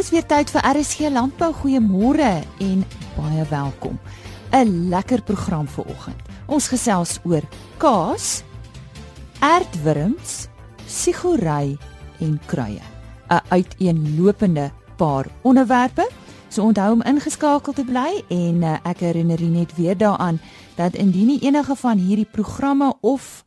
Dis weer tyd vir RSG Landbou. Goeiemôre en baie welkom. 'n Lekker program vir oggend. Ons gesels oor kaas, aardwurms, sigory en kruie. 'n Uiteenlopende paar onderwerpe. So onthou om ingeskakel te bly en uh, ek herinner net weer daaraan dat indien enige van hierdie programme of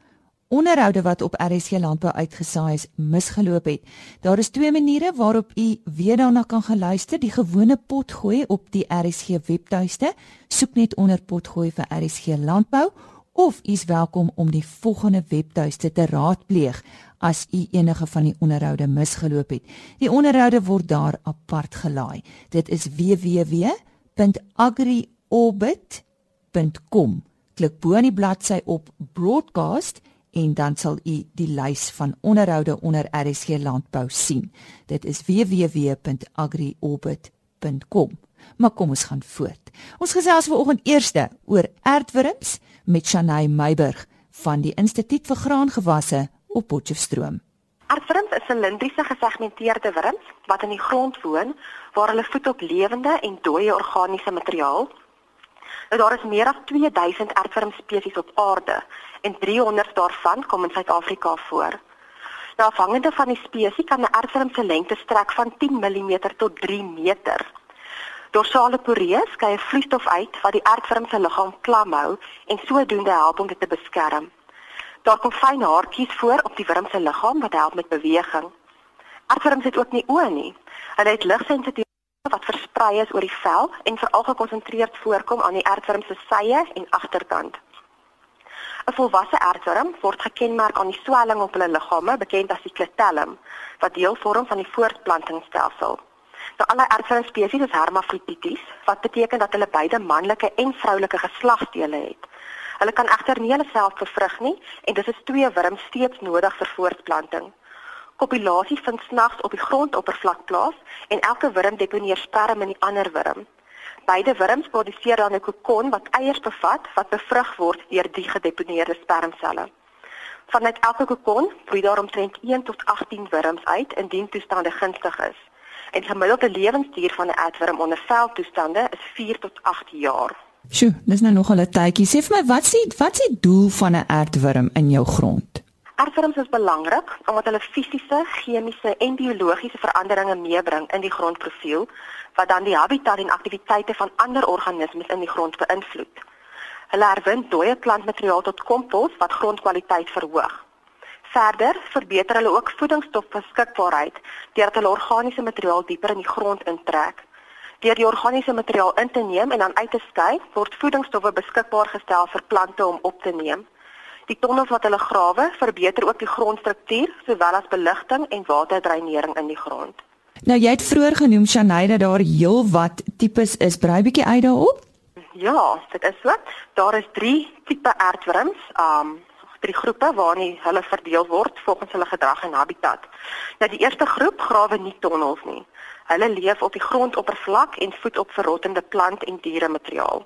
onderhoude wat op RSC Landbou uitgesaai is misgeloop het. Daar is twee maniere waarop u weer daarna kan geluister. Die gewone potgooi op die RSC webtuiste. Soek net onder potgooi vir RSC Landbou of u is welkom om die volgende webtuiste te raadpleeg as u enige van die onderhoude misgeloop het. Die onderhoude word daar apart gelaai. Dit is www.agriorbit.com. Klik bo aan die bladsy op broadcast en dan sal u die lys van onderhoude onder RSG Landbou sien. Dit is www.agriorbit.com. Maar kom ons gaan voort. Ons gesels vanoggend eerste oor aardwurms met Shanay Meiburg van die Instituut vir Graangewasse op Potchefstroom. Aardwurms is silindriese gesegmenteerde wurms wat in die grond woon waar hulle voed op lewende en dooie organiese materiaal. Nou daar is meer as 2000 aardwurmspesies op aarde en 300 daarvan kom in Suid-Afrika voor. Nou afhangende van die spesies kan 'n erfworm se lengte strek van 10 mm tot 3 meter. Dorsale poreus skei vloeistof uit wat die erfworm se liggaam klam hou en sodoende help om dit te beskerm. Daar kom fyn haartjies voor op die wurm se liggaam wat help met beweging. Erfworms het ook nie oë nie. Hulle het ligsensitief wat versprei is oor die vel en veral gekonsentreerd voorkom aan die erfworm se sye en agterkant. 'n Volwasse aardworm word gekenmerk aan die swelling op hulle liggame, bekend as die clitellum, wat deel vorm van die voortplantingsstelsel. Nou alle aardworm spesies is hermafrodities, wat beteken dat hulle beide manlike en vroulike geslagsdele het. Hulle kan egter nie hulle self bevrug nie en dit is twee wurms steeds nodig vir voortplanting. Kopulasie vind snags op die grondoppervlak plaas en elke wurm deponeer sperma in die ander wurm. Beide wurms produseer dan 'n kokon wat eiers bevat wat bevrug word deur die gedeponeerde spermselle. Vanuit elke kokon broei daar omtrent 1 tot 18 wurms uit indien toestande gunstig is. En gemiddelde lewensduur van 'n aardwurm onder veldtoestande is 4 tot 8 jaar. Sjoe, dis nou nog 'n tydjie. Sê vir my, wat s'ie wat s'ie doel van 'n aardwurm in jou grond? Aardwurms is belangrik omdat hulle fisiese, chemiese en biologiese veranderinge meebring in die grondprofiel wat dan die habitat en aktiwiteite van ander organismes in die grond beïnvloed. Hulle herwin dooie plantmateriaal tot kompos wat grondkwaliteit verhoog. Verder verbeter hulle ook voedingsstofbeskikbaarheid deurdat hulle organiese materiaal dieper in die grond intrek. Deur die organiese materiaal in te neem en dan uit te skei, word voedingsstowwe beskikbaar gestel vir plante om op te neem. Die tonnels wat hulle grawe verbeter ook die grondstruktuur sowel as beligting en waterdreinering in die grond. Nou jy het vroeër genoem Shanay dat daar heelwat tipes is. Brei bietjie uit daarop. Ja, dit is so. Daar is 3 tipe aardwurms, um drie groepe waarin hulle verdeel word volgens hulle gedrag en habitat. Nou die eerste groep grawe nie tonnels nie. Hulle leef op die grondoppervlak en voed op verrottende plant en diere materiaal.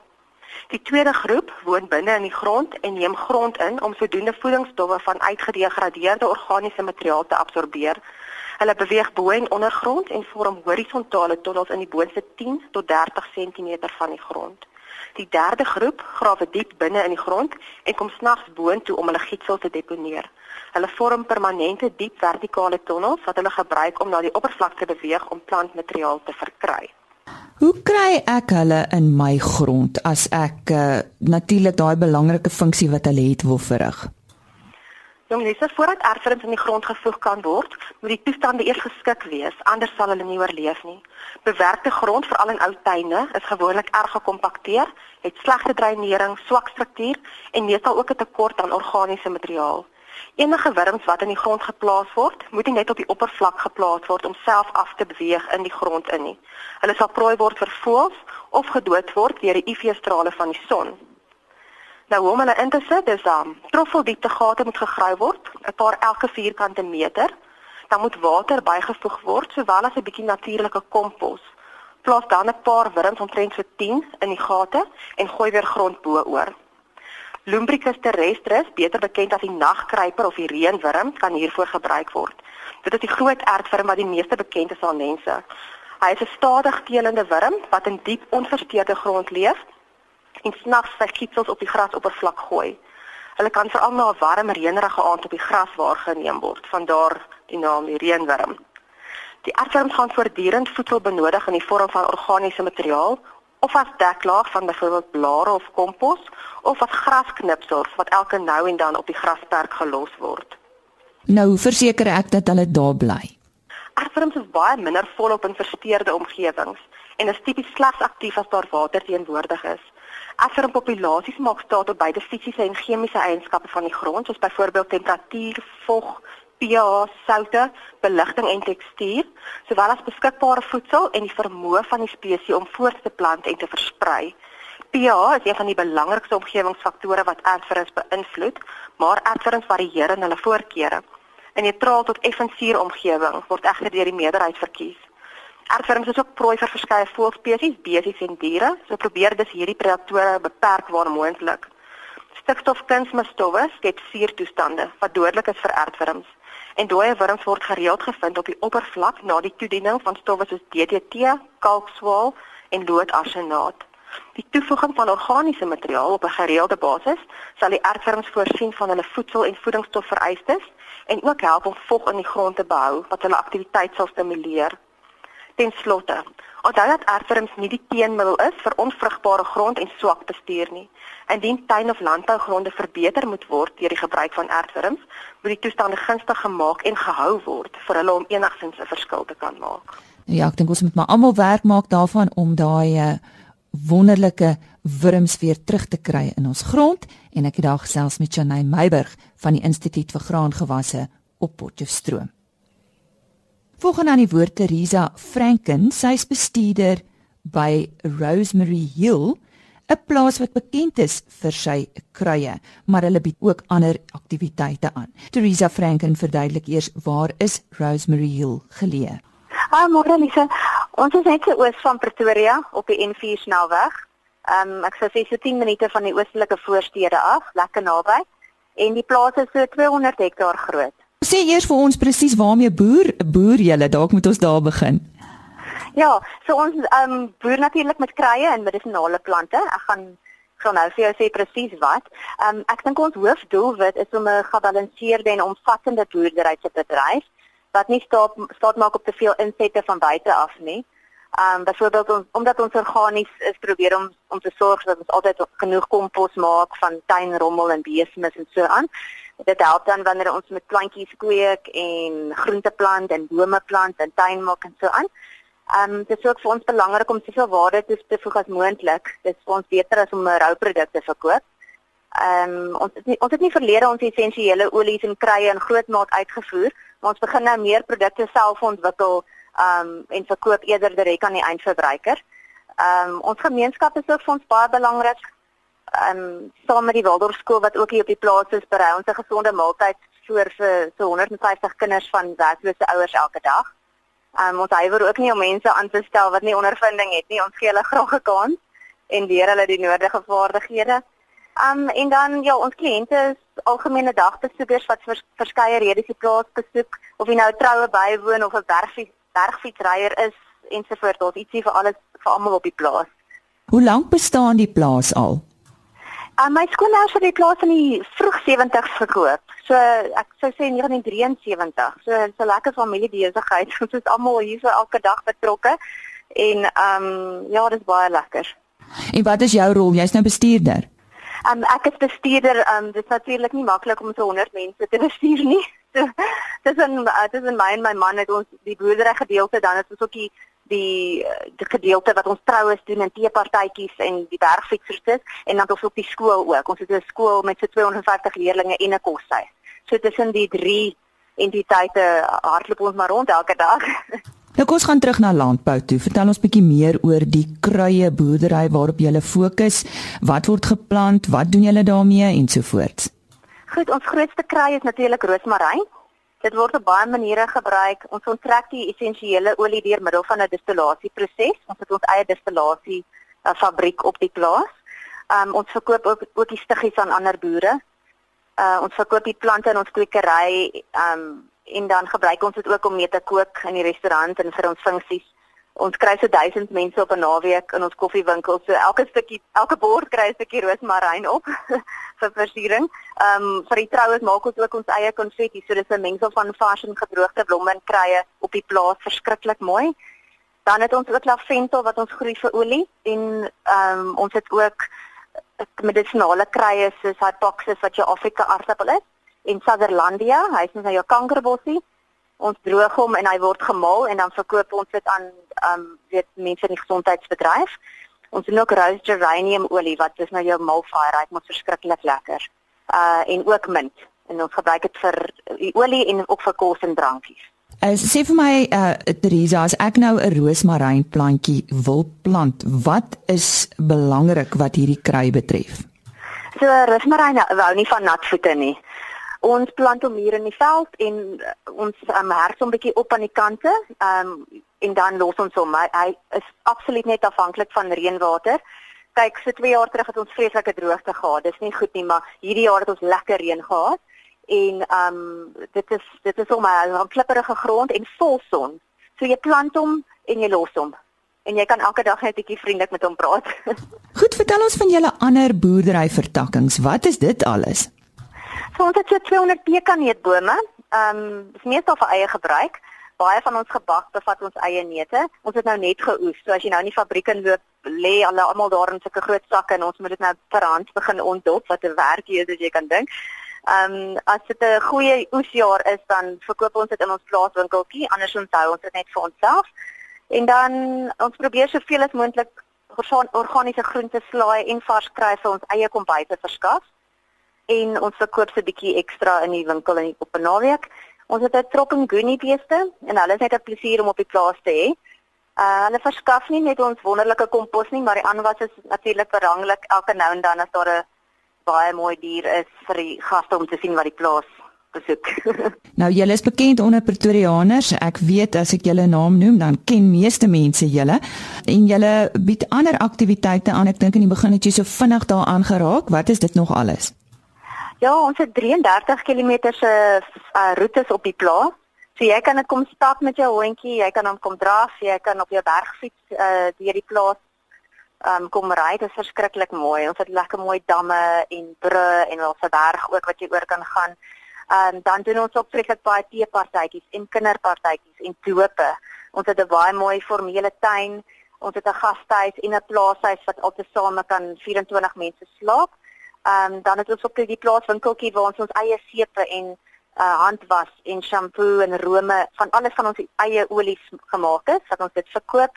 Die tweede groep woon binne in die grond en neem grond in om sodoende voedingsstowwe van uitgedegradeerde organiese materiaal te absorbeer. Hulle beweeg bo en ondergrond en vorm horisontale tonnels in die boonste 10 tot 30 cm van die grond. Die derde groep grawe diep binne in die grond en kom snags boontoe om hulle gietsel te deponeer. Hulle vorm permanente diep vertikale tonnels wat hulle gebruik om na die oppervlakte te beweeg om plantmateriaal te verkry. Hoe kry ek hulle in my grond as ek uh, natuurlik daai belangrike funksie wat hulle het wil verrig? Jong, dis voordat erfenis in die grond gevoeg kan word, moet die toestande eers geskik wees, anders sal hulle nie oorleef nie. Bewerkte grond, veral in ou tuine, is gewoonlik erg gekompakteer, het slegte dreinering, swak struktuur en meestal ook 'n tekort aan organiese materiaal. Enige wurms wat in die grond geplaas word, moet nie net op die oppervlak geplaas word om self af te beweeg in die grond in nie. Hulle sal prooi word vir voëls of gedood word deur die UV-strale van die son. Nou hoe om hulle in te sit, is dan troffeldiepte gate moet gegrawe word, 'n paar elke vierkante meter. Dan moet water bygevoeg word sowel as 'n bietjie natuurlike kompos. Plaas dan 'n paar wurms omtrent so 10 in die gate en gooi weer grond bo-oor. Lumbricus terrestris, beter bekend as die nagkruiper of die reënwurm, kan hiervoor gebruik word. Dit is die groot aardwurm wat die meeste bekend is aan mense. Hy is 'n stadig teelende wurm wat in diep onversteurde grond leef en snags sy kietels op die grasoppervlak gooi. Hulle kan veral na 'n warm reënerige aand op die gras waargeneem word, vandaar die naam die reënwurm. Die aardwurms gaan voortdurend voedsel benodig in die vorm van organiese materiaal of as deklaag van byvoorbeeld blare of kompos of as grasknipsels wat elke nou en dan op die grasperk gelos word. Nou verseker ek dat hulle daar bly. Aardwurms is baie minder volop in versteurde omgewings en is tipies slegs aktief as daar water teenwoordig is. Aardwurmpopulasies maak staat op beide fisiese en chemiese eienskappe van die grond, soos byvoorbeeld temperatuur, vog, pH, soutte, beligting en tekstuur, sowel as beskikbare voedsel en die vermoë van die spesies om voort te plant en te versprei. pH is een van die belangrikste omgewingsfaktore wat aardwurms beïnvloed, maar aardwurms varieer in hulle voorkeure. 'n Neutraal tot effensuur omgewing word egter deur die meerderheid verkies. Aardwurms is ook prooi vir verskeie voëlspesies, besies en diere, so probeer dus hierdie predatore beperk waar moontlik. Stikstofkunsmisstowwe skep suurtoestande wat dodelik is vir aardwurms en dooie wurms word gereeld gevind op die oppervlak na die toediening van stowwe soos DDT, kalkswaal en loodarsenaat. Die toevoeging van organiese materiaal op 'n gereelde basis sal die aardwurms voorsien van hulle voedsel- en voedingsstofvereistes en ook help om vog in die grond te behou wat hulle aktiwiteit sal stimuleer. Ten slotte, onthou dat aardwurms nie die teenmiddel is vir onvrugbare grond en swak bestuur nie. Indien tuin of landbougronde verbeter moet word deur die gebruik van aardwurms, moet die toestande gunstig gemaak en gehou word vir hulle om enigsins 'n verskil te kan maak. Ja, ek dink ons moet maar almal werk maak daarvan om daai uh, wonderlike wurms weer terug te kry in ons grond en ek het daar gesels met Janey Meiburg van die Instituut vir Graangewasse op Potchefstroom. Volgens aan die woord Teresa Franken, sy's bestuurder by Rosemary Hill 'n plaas wat bekend is vir sy kruie, maar hulle bied ook ander aktiwiteite aan. Teresa Franken verduidelik eers waar is Rosemary Hill geleë. Hallo Morelise, ons is net oos van Pretoria op die N4 snelweg. Ehm um, ek sou sê so 10 minute van die oostelike voorstede af, lekker naby. En die plaas is so 200 hektaar groot. Sê eers vir ons presies waarmee boer boer julle? Dalk moet ons daar begin. Ja, so ons ehm um, boer natuurlik met kruie en medisonale plante. Ek gaan gaan nou vir jou sê presies wat. Ehm um, ek dink ons hoofdoelwit is om 'n gebalanseerde en omvattende boerdery te bedryf wat nie staat staat maak op te veel insette van buite af nie. Ehm um, byvoorbeeld ons omdat ons organies is probeer om om te sorg dat ons altyd genoeg kompos maak van tuinrommel en beesmis en so aan. Dit help dan wanneer ons met plantjies kweek en groente plant en bome plant en tuin maak en so aan. Ehm um, dit is ook vir ons belangrik om soveel waarde toe te voeg as moontlik. Dit is vir ons beter as om 'n rou produk te verkoop. Ehm um, ons het nie, ons het nie verlede ons essensiële olies en kruie in groot maat uitgevoer, maar ons begin nou meer produkte self ontwikkel ehm um, en verkoop eerder direk aan die eindverbruiker. Ehm um, ons gemeenskap is ook vir ons baie belangrik. Ehm um, saam met die Waldorf skool wat ook hier op die plaas is, berei ons 'n gesonde maaltyd vir vir so 150 kinders van werklose ouers elke dag. Um, ons hywer ook nie om mense aan te stel wat nie ondervinding het nie. Ons gee hulle graag 'n kans en leer hulle die nodige vaardighede. Um en dan ja, ons kliënte is algemene dagbesoekers wat vers, verskeie redes die plaas besoek of jy nou troue bywoon of 'n bergfiets bergfietsryer is ensovoorts. Ons ietsie vir alles vir almal op die plaas. Hoe lank bestaan die plaas al? Uh, my skoonouers het die plaas in die vroeg 70's gekoop. So ek sou sê 1973. So 'n lekker familiebesigheid. Ons is almal hier so elke dag betrokke en ehm um, ja, dit is baie lekker. En wat is jou rol? Jy's nou bestuurder. Ehm um, ek is bestuurder. Ehm um, dit is natuurlik nie maklik om so 100 mense te bestuur nie. So dis 'n dis 'n my en my man het ons die boerdery gedeelte dan is ons ook die die die gedeelte wat ons troues doen en teepartytjies en die bergfietsers is en dan ons op die skool ook. Ons het 'n skool met so 250 leerders en 'n koshuis. So tussen die drie entiteite hardloop ons maar rond elke dag. Nou kom ons gaan terug na landbou toe. Vertel ons bietjie meer oor die kruie boerdery waarop jy fokus. Wat word geplant? Wat doen julle daarmee ensovoorts? Goed, ons grootste krui is natuurlik roosmaryn. Dit word op baie maniere gebruik. Ons onttrek die essensiële olie deur middel van 'n distillasieproses. Ons het ons eie distillasie uh, fabriek op die plaas. Um, ons verkoop ook ook die stiggies aan ander boere. Uh, ons verkoop die plante in ons kwekery um, en dan gebruik ons dit ook om mee te kook in die restaurant en vir ons funksies Ons kry so 1000 mense op 'n naweek in ons koffiewinkel. So elke stukkie, elke bord kry 'n stukkie roosmaryn op vir versiering. Ehm um, vir die troues maak ons ook ons eie konfetti. So dis 'n mengsel van vars en gedroogde blomme en kruie op die plaas, verskriklik mooi. Dan het ons ook lavendel wat ons groei vir olie en ehm um, ons het ook medisinale kruie soos Hypoxis wat jou Afrika aardappel is en Sutherlandia, hy is nou jou kankerbossie. Ons droog hom en hy word gemaal en dan verkoop ons dit aan ehm um, weet mense in die gesondheidsbedryf. Ons doen ook rose geranium olie wat dis nou jou malfire, dit moet verskriklik lekker. Uh en ook mint en ons gebruik dit vir die olie en ook vir kos en drankies. Uh, sê vir my uh Teresa, as ek nou 'n roosmaryn plantjie wil plant, wat is belangrik wat hierdie kry betref? So roosmaryn hou nie van nat voete nie. Ons plant hom hier in die veld en uh, ons um, hers hom bietjie op aan die kante, um en dan los ons hom. Hy, hy is absoluut net afhanklik van reënwater. Kyk, so 2 jaar terug het ons vreeslike droogte gehad. Dis nie goed nie, maar hierdie jaar het ons lekker reën gehad en um dit is dit is om 'n klipperige grond en vol son. So jy plant hom en jy los hom en jy kan elke dag net 'n bietjie vriendelik met hom praat. Goed, vertel ons van julle ander boerdery vertakkings. Wat is dit alles? So ons het so 200 pekaneetbome. Um dis meestal vir eie gebruik. Baie van ons gebak bevat ons eie neute. Ons het nou net geoes. So as jy nou in die fabriek inloop, lê hulle almal daar in sulke groot sakke en ons moet dit nou per hand begin ontdop wat 'n werkie is as jy kan dink. Ehm um, as dit 'n goeie oesjaar is, dan verkoop ons dit in ons plaaswinkeltjie, anders onthou ons dit net vir onsself. En dan ons probeer soveel as moontlik organiese groente slaai en vars kry vir ons eie kombuise verskaf. En ons verkoop se bietjie ekstra in die winkel in op 'n naweek. Ons het 'n trop en goonie beeste en hulle is net 'n plesier om op die plaas te hê. Uh hulle verskaf nie net ons wonderlike kompos nie, maar die aanwas is natuurlik belangrik elke nou en dan as daar 'n baie mooi dier is vir die gaste om te sien wat die plaas besoek. nou julle is bekend onder Pretoriaaners. Ek weet as ek julle naam noem, dan ken meeste mense julle en julle bied ander aktiwiteite aan. Ek dink in die begin het jy so vinnig daaraan geraak. Wat is dit nog alles? Ja, ons het 33 km se uh, roetes op die plaas. So jy kan net kom stap met jou hondjie, jy kan hom kom draf, jy kan op jou bergfiets uh, deur die plaas um, kom ry, dit is verskriklik mooi. Ons het lekker mooi damme en brûe en ons het berg ook wat jy oor kan gaan. Um, dan doen ons ook vreeslik baie teepartytjies en kinderpartytjies en dope. Ons het 'n baie mooi formele tuin. Ons het 'n gastehuis en 'n plaashuis wat altesaame kan 24 mense slaap. Ehm um, dan het ons ook die plaaswinkeltjie waar ons ons eie sepe en uh handwas en shampoo en rome van alles van ons eie olies gemaak is wat ons dit verkoop.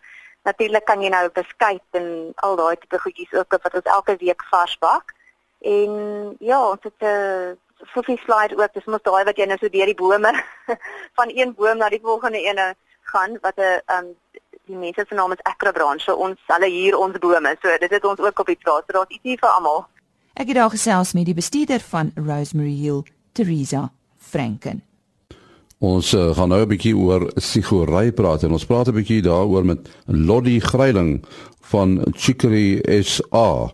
Natuurlik kan jy nou beskuit en al daai tipe goedjies ook wat ons elke week vars bak. En ja, ons het 'n uh, Sofie slide ook, dis mos daai wat jy nou so deur die bome van een boom na die volgende ene gaan wat 'n um die mense se naam is Acrobranch. So ons hulle hier ons bome. So dit het ons ook op die plaas. So daar's ietsie vir almal. Ek het daar gesels met die bestuurder van Rosemary Hill, Teresa Franken. Ons uh, gaan nou 'n bietjie oor sigory praat en ons praat 'n bietjie daaroor met Lottie Greiling van Chicory SA.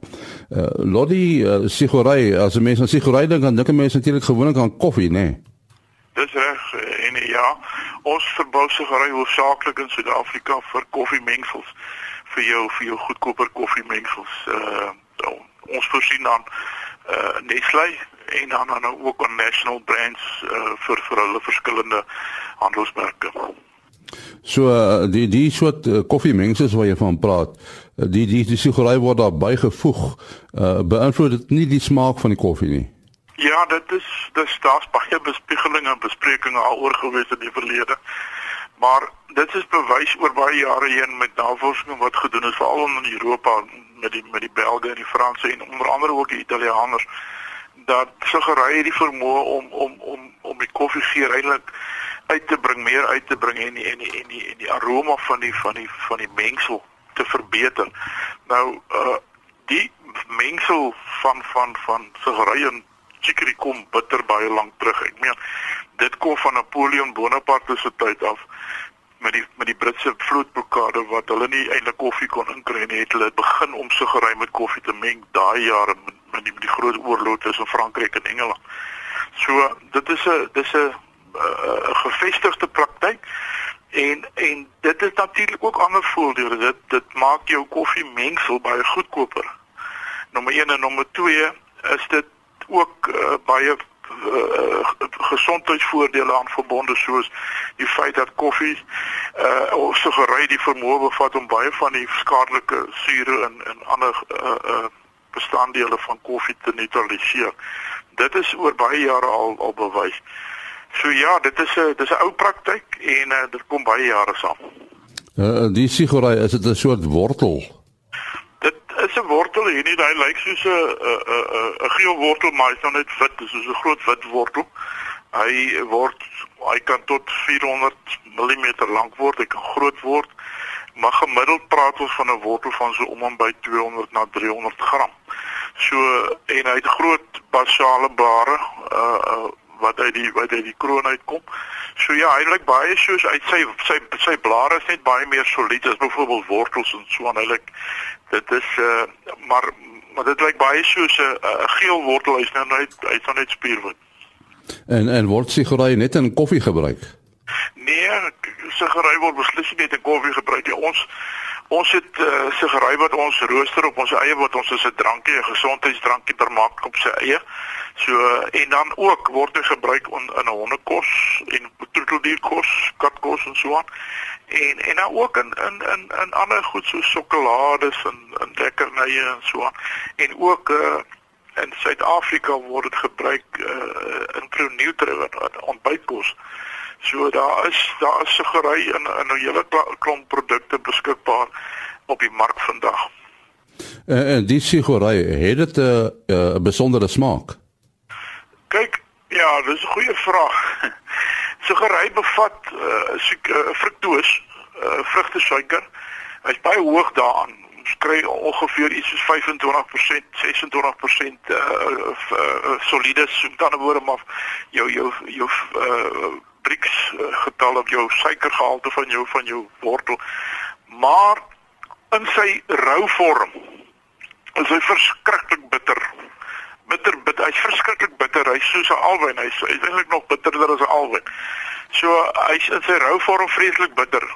Uh, Lottie uh, sigory, as jy mens aan sigory dink, dan dink mense natuurlik gewoonlik aan koffie, né? Nee? Dis reg en ja, ons verbou sigory hoofsaaklik in Suid-Afrika vir koffiemengsels vir jou vir jou goedkoper koffiemengsels. Uh ons voorsien dan uh Nestlé en dan dan ook aan national brands uh, vir vir hulle verskillende handelsmerke. So uh, die die soort uh, koffiemengsels wat jy van praat, uh, die die die suikerry word daar bygevoeg, uh, beïnvloed dit nie die smaak van die koffie nie. Ja, dit is dis daar's baie bespiegelinge en besprekings al oor gewees in die verlede. Maar dit is bewys oor baie jare heen met navorsing wat gedoen is veral in Europa met die met die Belge en die Franse en onder andere ook die Italianers dat sugery die vermoë om om om om die koffiegeur eintlik uit te bring, meer uit te bring en die, en die, en die, en die aroma van die van die van die mengsel te verbeter. Nou uh die mengsel van van van sugery en chicory kom bitter baie lank terug. Ek meen dit kom van Napoleon Bonaparte se tyd af met die met die Britse vlootblokkade wat hulle nie eintlik koffie kon inkry nie, het hulle begin om sugery met koffie te meng daai jare met met die, die groot oorlog tussen Frankryk en Engeland. So dit is 'n dis 'n 'n gevestigde praktyk En en dit is natuurlik ook ander voordele. Dit dit maak jou koffiemengsel baie goedkoper. Nommer 1 en nommer 2 is dit ook uh, baie uh, gesondheidsvoordele aan verbonde soos die feit dat koffie uh of sigaret die vermoë bevat om baie van die skadelike sure en en ander uh, uh bestanddele van koffie te neutraliseer. Dit is oor baie jare al al bewys. So ja, dit is 'n dis 'n ou praktyk en uh, dit kom baie jare saam. Uh, die sigaret is dit 'n soort wortel is 'n wortel hier nie, hy lyk soos 'n 'n 'n 'n geel wortel, maar hy's nou net wit, soos 'n groot wit wortel. Hy word hy kan tot 400 mm lank word, hy kan groot word. Maar gemiddeld praat ons van 'n wortel van so om en by 200 na 300 gram. So en hy het groot basale blare uh uh wat uit die wat uit die kroon uitkom. So ja, hy lyk baie soos uit sy sy sy blare is net baie meer solied as byvoorbeeld wortels en so aan. Hy lyk dit is uh maar maar dit lyk baie soos 'n uh, geel wortel hy's nou net hy's nou net spierwit. En en word sigaret net in koffie gebruik? Nee, sigaret word beslis nie net in koffie gebruik nie. Ons ons het uh, sigaret wat ons rooster op ons eie wat ons as 'n drankie, 'n gesondheidsdrankie vermaak op sy eie. So en dan ook word dit gebruik in 'n hondekos en troeteldierkos, katkos en so aan. En en dan ook in in in in ander goed so sjokolades en en lekkernye en so aan. En ook uh in Suid-Afrika word dit gebruik uh in proneutre ontbytkos. So daar is daar is sugery in in 'n hele klomp produkte beskikbaar op die mark vandag. En uh, die sugery het dit 'n uh, 'n besondere smaak. Kyk, ja, dis 'n goeie vraag. Sugery bevat uh, uh fruktoos, uh, vrugtesuiker. Hy's baie hoog daaraan. Ons kry ongeveer iets soos 25%, 26% uh, uh, uh solides, so met ander woorde maar jou jou jou uh Brix uh, getal op jou suikergehalte van jou van jou wortel. Maar in sy rou vorm is hy verskriklik bitter. Bitter bitter hy's verskriklik bitter. Hy's soos 'n alwyn. Hy's eintlik nog bitterder as 'n alwyn. So hy's in sy rou vorm vreeslik bitter.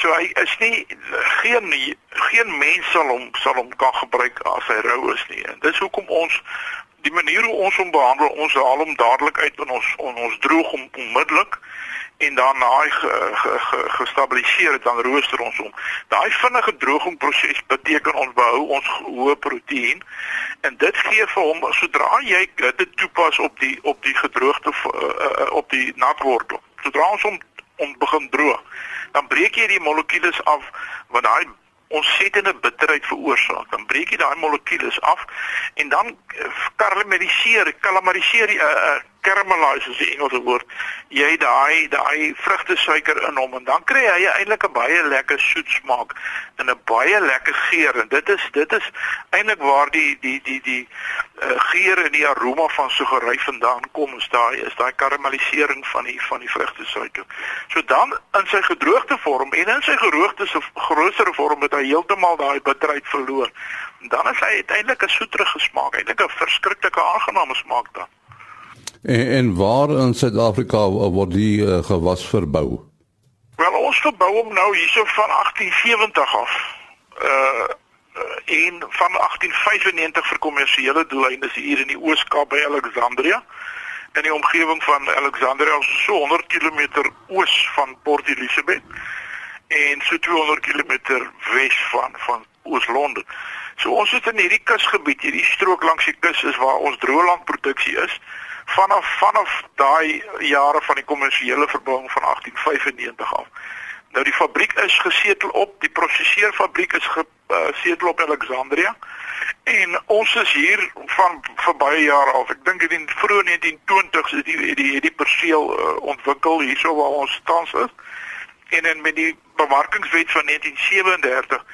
So hy is nie geen geen mens sal hom sal hom kan gebruik as hy rou is nie. En dis hoekom ons die manier hoe ons hom behandel ons haal hom dadelik uit en ons on, ons droog hom onmiddellik en dan na hy gestabiliseer het dan rooster ons hom. Daai vinnige droogingproses beteken ons behou ons hoë proteïen en dit gee vir hom sodra jy dit toepas op die op die gedroogde uh, op die natwortel. Sodra ons hom om begin droog, dan breek jy die molekules af wat daai ontsettende bitterheid veroorsaak. Dan breek jy daai molekules af en dan karameliseer, karameliseer die uh, uh, caramelize is die Engelse woord. Jy daai daai vrugtesuiker in hom en dan kry hy eintlik 'n baie lekker soet smaak en 'n baie lekker geur en dit is dit is eintlik waar die die die die uh, geur en die aroma van sugery vandaan kom is daai is daai karamelisering van die van die vrugtesuiker. So dan in sy gedroogde vorm en in sy geroogde se groter vorm het hy heeltemal daai bitterheid verloor. Dan is hy uiteindelik 'n soeterige smaak, eintlik 'n verskriklike aangename smaak dan. En, en waar in Suid-Afrika word die uh, gewas verbou? Wel ons verbou hom nou hierso van 1870 af. Uh en van 1895 vir kommersiële doeleinde is hier in die Oos-Kaap by Alexandria in die omgewing van Alexandria so 100 km oos van Port Elizabeth en so 200 km wes van van Oos-London. So ons het in hierdie kusgebied, hierdie strook langs die kus is waar ons droëlandproduksie is vanaf vanaf daai jare van die kommersiële verbouing van 1895 af. Nou die fabriek is gesetel op, die prosesseerfabriek is gesetel op Alexandria en ons is hier van vir baie jare af. Ek dink in die vroeë 1920s is die die die perseel uh, ontwikkel hierso waar ons tans is. En in met die bemarkingswet van 1937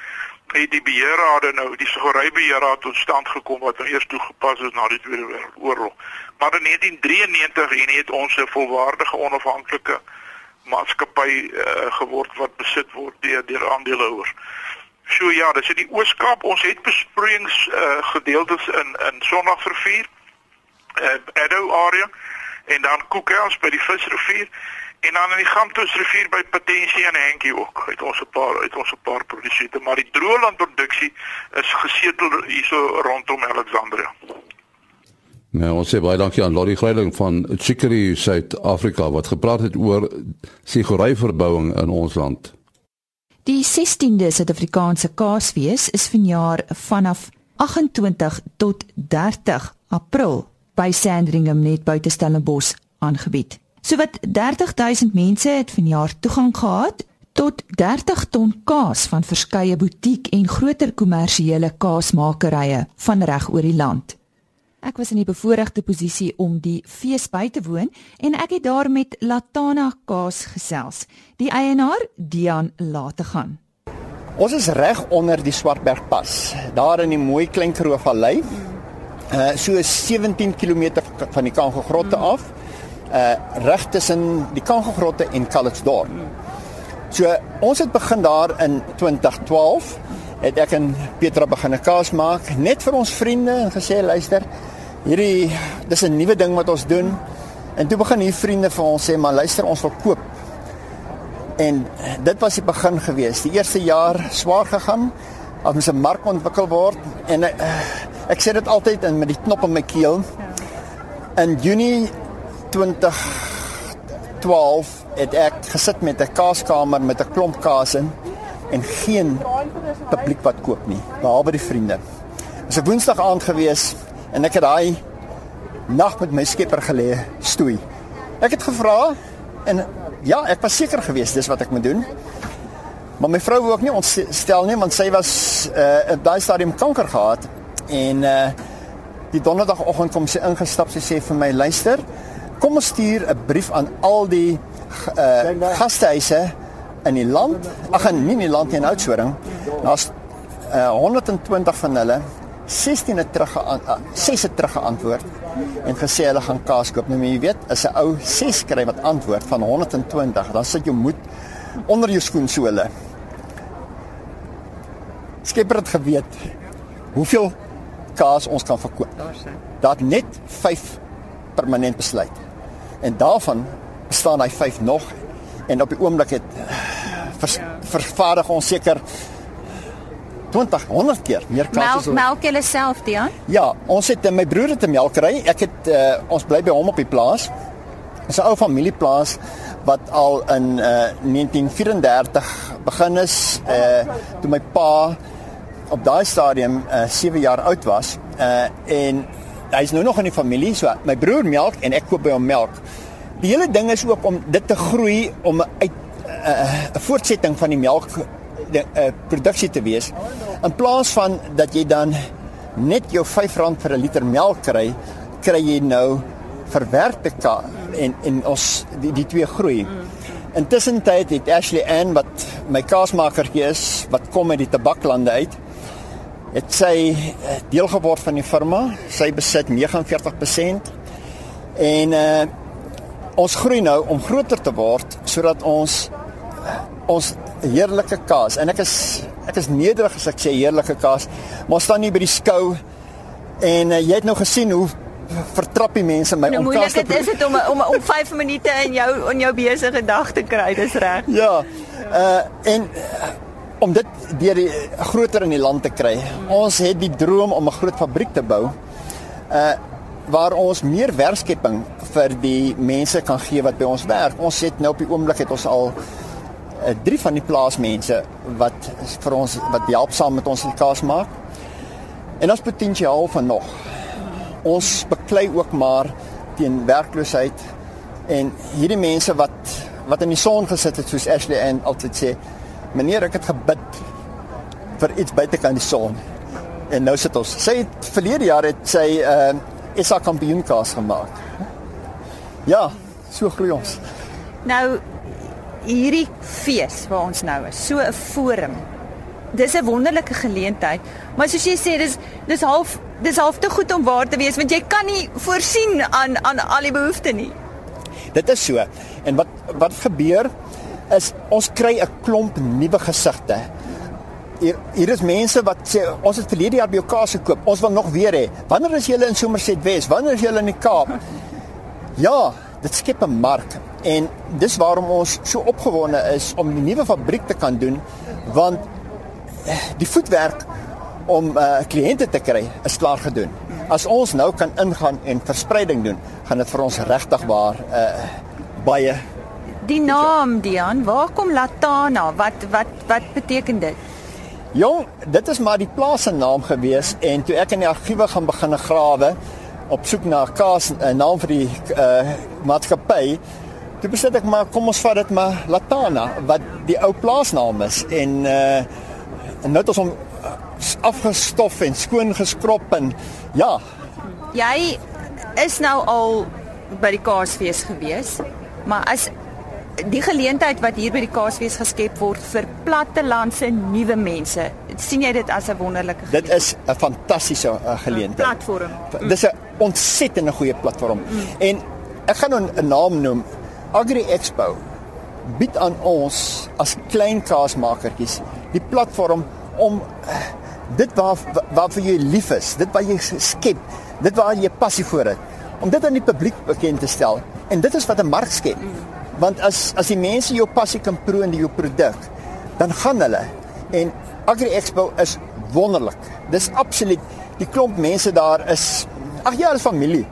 het die beheerrade nou die sigaretbeheerraad tot stand gekom wat nou eers toegepas is na die Tweede Wêreldoorlog. Maar in 1993 en het ons 'n volwaardige onafhanklike maatskappy uh, geword wat besit word deur deur aandeelhouers. So ja, dis in die Ooskaap. Ons het besproeiings uh, gedeeltes in in Sondagrivier, uh, Edo area en dan Koekels by die visrivier en dan in die Gamtoos rivier by Potensie en Henkie ook. Het ons 'n paar uit ons 'n paar produsente, maar die droëland produksie is gesetel hierso rondom Alexandria. Nou, ons sê baie dankie aan Lottie Greiling van Chicory Suid-Afrika wat gepraat het oor siguryverbouing in ons land. Die 16de Suid-Afrikaanse Kaasfees is vanjaar vanaf 28 tot 30 April by Sandringham net buite Stellenbosch aangebied. Sowat 30000 mense het vanjaar toegang gehad tot 30 ton kaas van verskeie butiek en groter kommersiële kaasmakerye van reg oor die land. Ek was in die bevoordeelde posisie om die fees by te woon en ek het daar met Latana Kaas gesels, die eienaar Dian laat gaan. Ons is reg onder die Swartbergpas, daar in die mooi klein Karoo Vallei. Uh so 17 km van die Kangogrotte af. Uh reg tussen die Kangogrotte en Calitzdorp. So ons het begin daar in 2012 het ek en Petra begin 'n kaas maak net vir ons vriende en gesê luister hierdie dis 'n nuwe ding wat ons doen. En toe begin hier vriende vir ons sê maar luister ons wil koop. En dit was die begin gewees die eerste jaar swaar gegaan as ons 'n mark ontwikkel word en uh, ek sê dit altyd in met die knop in my keel. In Junie 2012 het ek gesit met 'n kaaskamer met 'n klomp kaas in en geen publiek wat koop nie behalwe die vriende. Dit was 'n Woensdag aand gewees en ek het daai nag met my skepper gelê stoei. Ek het gevra en ja, ek was seker geweest dis wat ek moet doen. Maar my vrou wou ook nie ontstel nie want sy was uh op daai stadium kanker gehad en uh die donderdagoggend kom sy ingestap sy sê vir my luister kom ons stuur 'n brief aan al die uh gastehuise in die land ag nie in die land nie in Oudtshoorn daar's uh 120 van hulle 16 het terug 6 het terug geantwoord en gesê hulle gaan kaas koop. Nou jy weet, as 'n ou 6 kry wat antwoord van 120, dan sit jou moed onder jou skoensole. Skepper het geweet hoeveel kaas ons kan verkoop. Daar net 5 permanent besluit. En daarvan staan hy 5 nog en op die oomblik het vers, vervaardig ons seker 20 100 keer meer kaas melk, melk julle self Dian? Ja, ons het my broer het 'n melkery. Ek het uh, ons bly by hom op die plaas. Dit is 'n ou familieplaas wat al in uh, 1934 begin is uh toe my pa op daai stadium uh 7 jaar oud was. Uh en hy's nou nog in die familie, so my broer melk en ek koop by hom melk. Die hele ding is ook om dit te groei om uit 'n uh, voortsetting van die melk die uh, produksie te wees in plaas van dat jy dan net jou R5 vir 'n liter melk kry kry jy nou verwerkte ka en en ons die, die twee groei. Intussen het Ashley Ann wat my kaasmakertjie is wat kom uit die tabaklande uit het sy eh, deel geword van die firma. Sy besit 49% en uh ons groei nou om groter te word sodat ons ons heerlike kaas en ek is ek is nederig as ek sê heerlike kaas maar staan nie by die skou en uh, jy het nou gesien hoe vertrap die mense my nou, om kaas te probeer. Is dit om om om 5 minute in jou in jou besige dag te kry, dis reg. Ja. Uh en om dit deur die groter in die land te kry. Ons het die droom om 'n groot fabriek te bou. Uh waar ons meer werkskepping vir die mense kan gee wat by ons werk. Ons het nou op die oomblik het ons al uh, drie van die plaasmense wat vir ons wat help saam met ons kaas maak. En ons potensiaal van nog. Ons beklei ook maar teen werkloosheid en hierdie mense wat wat in die son gesit het soos Ashley en altyd sê, meneer ek het gebid vir iets buite kan die son. En nou sit ons. Sy het verlede jaar het sy uh SA kampioenkaas gemaak. Ja, so groei ons. Nou hierdie fees waar ons nou is, so 'n forum. Dis 'n wonderlike geleentheid, maar soos jy sê, dis dis half dis half te goed om waar te wees want jy kan nie voorsien aan aan al die behoeftes nie. Dit is so. En wat wat gebeur is ons kry 'n klomp nuwe gesigte. Hier hier is mense wat sê ons het verlede jaar by jou kaas gekoop. Ons wil nog weer hê. Wanneer is julle in Somerset Wes? Wanneer is julle in die Kaap? Ja, dit skep 'n mark en dis waarom ons so opgewonde is om die nuwe fabriek te kan doen want eh, die voetwerk om uh, kliënte te kry is klaar gedoen. As ons nou kan ingaan en verspreiding doen, gaan dit vir ons regtig waar uh, baie Die naam Dian, waar kom Latana? Wat wat wat beteken dit? Jong, dit is maar die plaas se naam gewees en toe ek in die argiewe gaan begin grawe op soek na 'n kaas 'n naam vir die uh maatskappy, toe besluit ek maar kom ons vat dit maar Latana wat die ou plaasnaam is en uh en nou het ons hom afgestof en skoon geskrop en ja. Jy is nou al by die Kaasfees gewees, maar as die geleentheid wat hier by die Kaasfees geskep word vir plattelandse nuwe mense, sien jy dit as 'n wonderlike geleentheid? Dit is 'n fantastiese uh, geleentheid. Platform. Mm. Dis 'n ontsettende goeie platform. Mm. En ek gaan nou 'n naam noem. Agri Expo bied aan ons as klein kaasmakertjies die platform om uh, dit waar waarvoor jy lief is, dit wat jy skep, dit waar jy passie vir het, om dit aan die publiek bekend te stel. En dit is wat 'n mark skep. Want as as die mense jou passie kan proe in jou produk, dan gaan hulle. En Agri Expo is wonderlik. Dis absoluut die klomp mense daar is ag ja, is familie.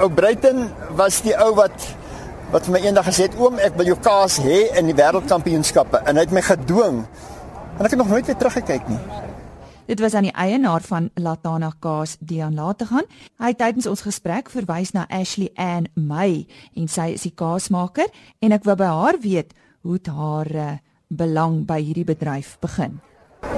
Ou Bruiten was die ou wat wat vir my eendag gesê het oom ek wil jou kaas hê in die wêreldkampioenskappe en hy het my gedwing en ek het nog nooit weer teruggekyk nie. Dit was aan die eienaar van Latana Kaas, Dian Lategan. Hy het tydens ons gesprek verwys na Ashley Ann May en sy is die kaasmaker en ek wou by haar weet hoe haar uh, belang by hierdie bedryf begin.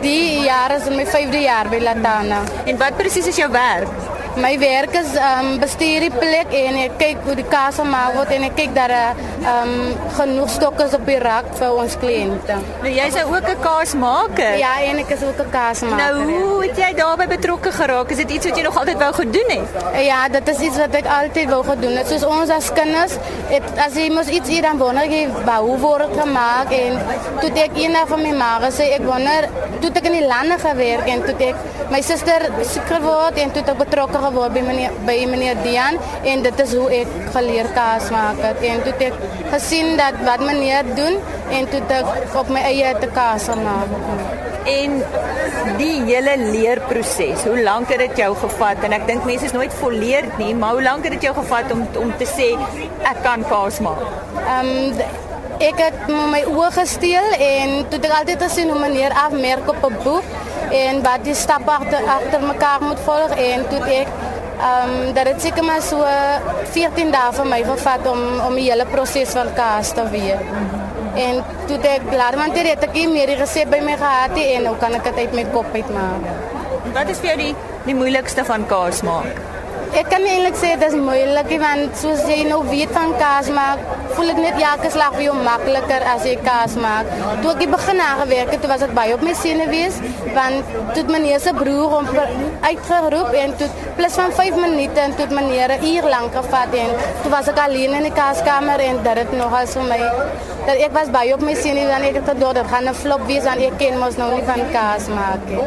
Die jaar is my 5de jaar by Latana. En wat presies is jou werk? My werk is um bestuur die plek en ek kyk hoe die kaas gemaak word en ek kyk dat er um genoeg stokke is op die rak vir ons kliënte. Nou jy's ook 'n kaasmaker. Ja, en ek is ook 'n kaasmaker. Nou hoe het jy daarbey betrokke geraak? Is dit iets wat jy nog altyd wou gedoen het? Ja, dit is iets wat ek altyd wou gedoen het. Soos ons as kinders, het, as jy mos iets hier dan wonder jy hoe word dit gemaak en toe ek eendag van my ma gesê ek wonder, toe ek in die lande gewerk en toe ek my suster siek geword en toe ek betrokke geword by meneer by meneer Dian en dit is hoe ek geleer kaas maak het. en toe ek gesien dat wat meneer doen en toe ek op my eie te kaas maak. En die hele leerproses, hoe lank het dit jou gevat? En ek dink mense is nooit volleerd nie, maar hoe lank het dit jou gevat om om te sê ek kan kaas maak? Ehm um, ek het my oë gesteel en toe ek altyd gesien hoe meneer afmerk op 'n boek en wat die stappe agter agter mekaar moet volg en toe ek ehm um, dat dit seker maar so 14 dae vir my gevat om om die hele proses van kaas te weet. En toe ek laat man dit het ek meer die resep by my gehad en nou kan ek dit uit my kop uitmaak. Wat is vir jou die die moeilikste van kaas maak? Ek kan eintlik sê dit is moeilik want soos jy nou weet van kaas maak, voel ek net elke slag vir jou makliker as jy kaas maak. Toe ek begin aangewerk het, was dit baie op my senuwees want toe meneer se broer hom uitgeroep en toe plus van 5 minute en toe meneer 'n uur lank gevat en toe was ek alleen in die kaaskamer en dit het nogal vir my dat ek was baie op my senuwees en ek het gedoen dat gaan 'n flop wees aan ek ken mos nou nie van kaas maak nie.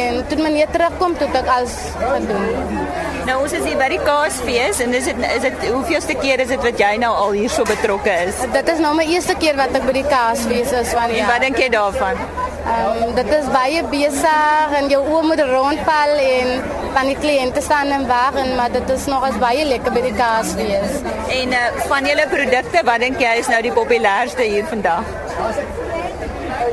En toe meneer terugkom toe ek als gedoen. Nou ons is hier by die Kaasfees en is dit is dit hoeveelste keer is dit wat jy nou al hier so betrokke is? Dit is nou my eerste keer wat ek by die Kaasfees is van ja. Wat dink jy daarvan? Ehm um, dit is baie besig en jou oë moet rondval en van die kliënte staan en wag en maar dit is nog as baie lekker by die Kaasfees. En uh, van julle produkte, wat dink jy is nou die populairste hier vandag?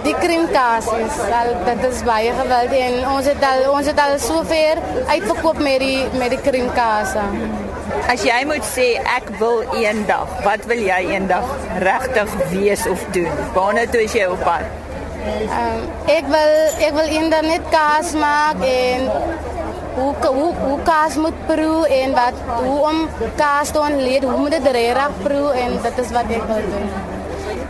die krimkaas is al dit is baie geweldig en ons het al ons het al sover uitverkoop met die met die krimkaas. As jy moet sê ek wil eendag, wat wil jy eendag regtig wees of doen? Waarna toe is jy op pad? Um, ek wil ek wil eendag net kaas maak en hoe hoe hoe kaas moet proe en wat hoe om kaas te onleed, hoe moet dit reg proe en dit is wat ek wil doen.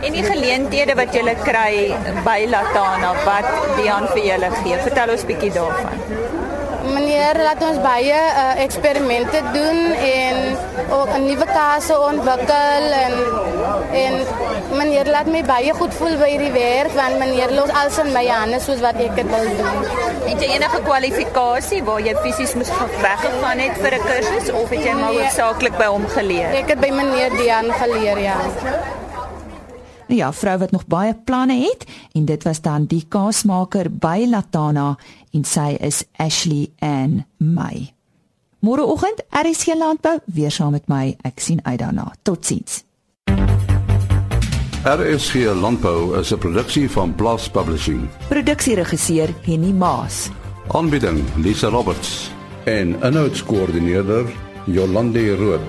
En die geleenthede wat julle kry by Latana wat Dian vir julle gee. Vertel ons bietjie daarvan. Meneer laat ons baie uh, eksperimente doen en ook nuwe kaas ontwikkel en en meneer laat my baie goed voel by hierdie werk want meneer los alles in my hande soos wat ek dit wil doen. Het jy enige kwalifikasie waar jy fisies moes weggegaan het vir 'n kursus of het jy maar hoofsaaklik by hom geleer? Ek het by meneer Dian geleer, ja. Nou ja, vrou wat nog baie planne het en dit was dan die kaasmaker by Latana en sy is Ashley Ann May. Môreoggend RSC Landbou weer saam met my. Ek sien uit daarna. Totsiens. RSG Landbou is 'n produksie van Blast Publishing. Produksieregisseur Henny Maas. Aanbieding Lisa Roberts en 'n notas koördineerder Jolande Rooi.